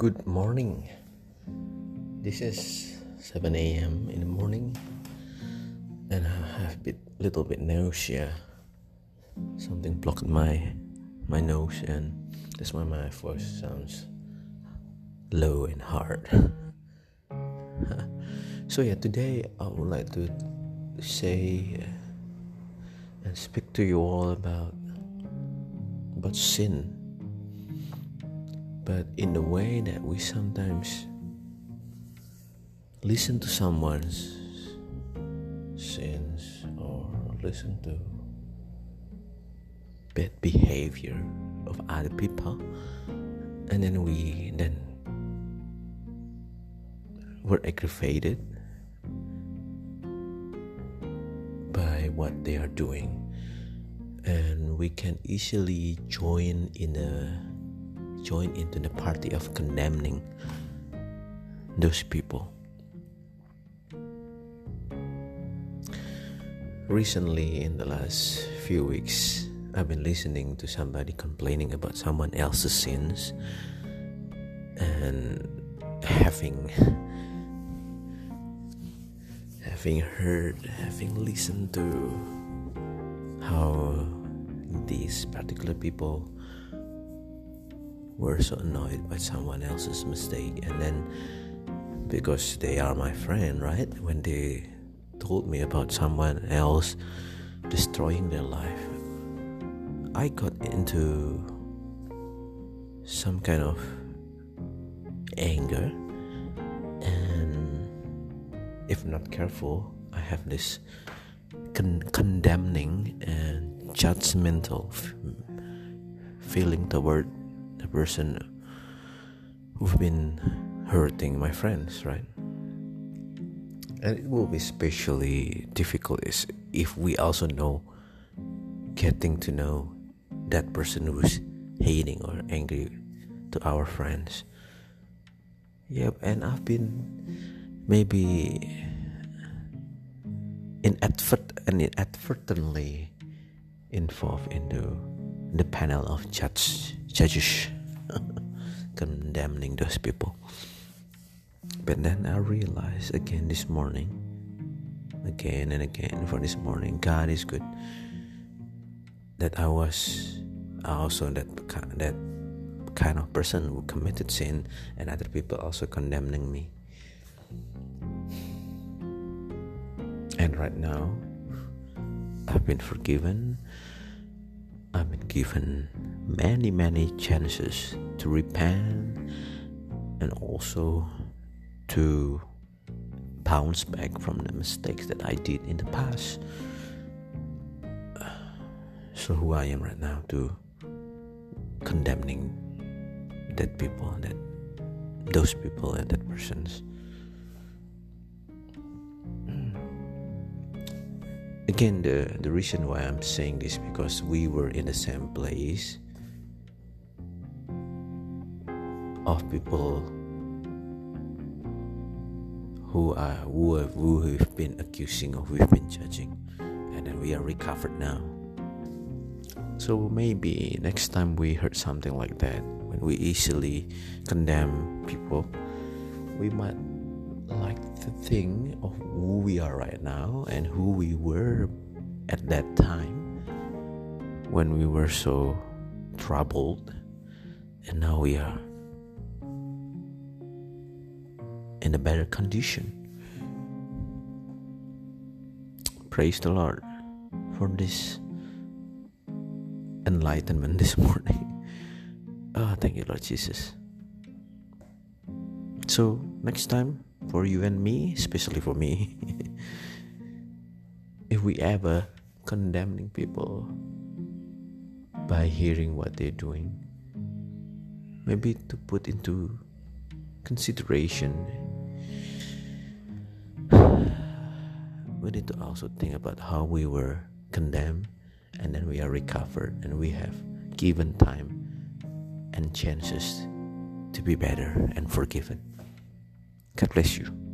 Good morning. This is 7 a.m. in the morning, and I have a bit, little bit nausea. Something blocked my my nose, and that's why my voice sounds low and hard. so yeah, today I would like to say uh, and speak to you all about about sin but in the way that we sometimes listen to someone's sins or listen to bad behavior of other people and then we then were aggravated by what they are doing. And we can easily join in a join into the party of condemning those people. Recently, in the last few weeks, I've been listening to somebody complaining about someone else's sins and having having heard having listened to how these particular people were so annoyed by someone else's mistake. And then because they are my friend right? When they told me about someone else destroying their life i got into some kind of anger. And if not careful i have this con- condemning and judgmental f- feeling toward the person who've been hurting my friends, right? And it will be especially difficult is if we also know getting to know that person who's hating or angry to our friends. Yep, and I've been maybe inadvert and inadvertently involved in into the panel of judge judges condemning those people. But then I realized again this morning, again and again for this morning, God is good. That I was also that that kind of person who committed sin, and other people also condemning me. And right now, I've been forgiven. I've been given many, many chances to repent and also to bounce back from the mistakes that I did in the past. So, who I am right now to condemning that people, that those people, and that persons. Again, the, the reason why I'm saying this because we were in the same place of people who are who have, who have been accusing or have been judging and then we are recovered now. So maybe next time we heard something like that when we easily condemn people we might like to think of who we are right now and who we were at that time when we were so troubled and now we are in a better condition. Praise the Lord for this enlightenment this morning. Oh, thank you, Lord Jesus. So, next time, for you and me, especially for me, if we ever condemning people by hearing what they're doing, maybe to put into consideration we need to also think about how we were condemned and then we are recovered and we have given time and chances to be better and forgiven. God bless you.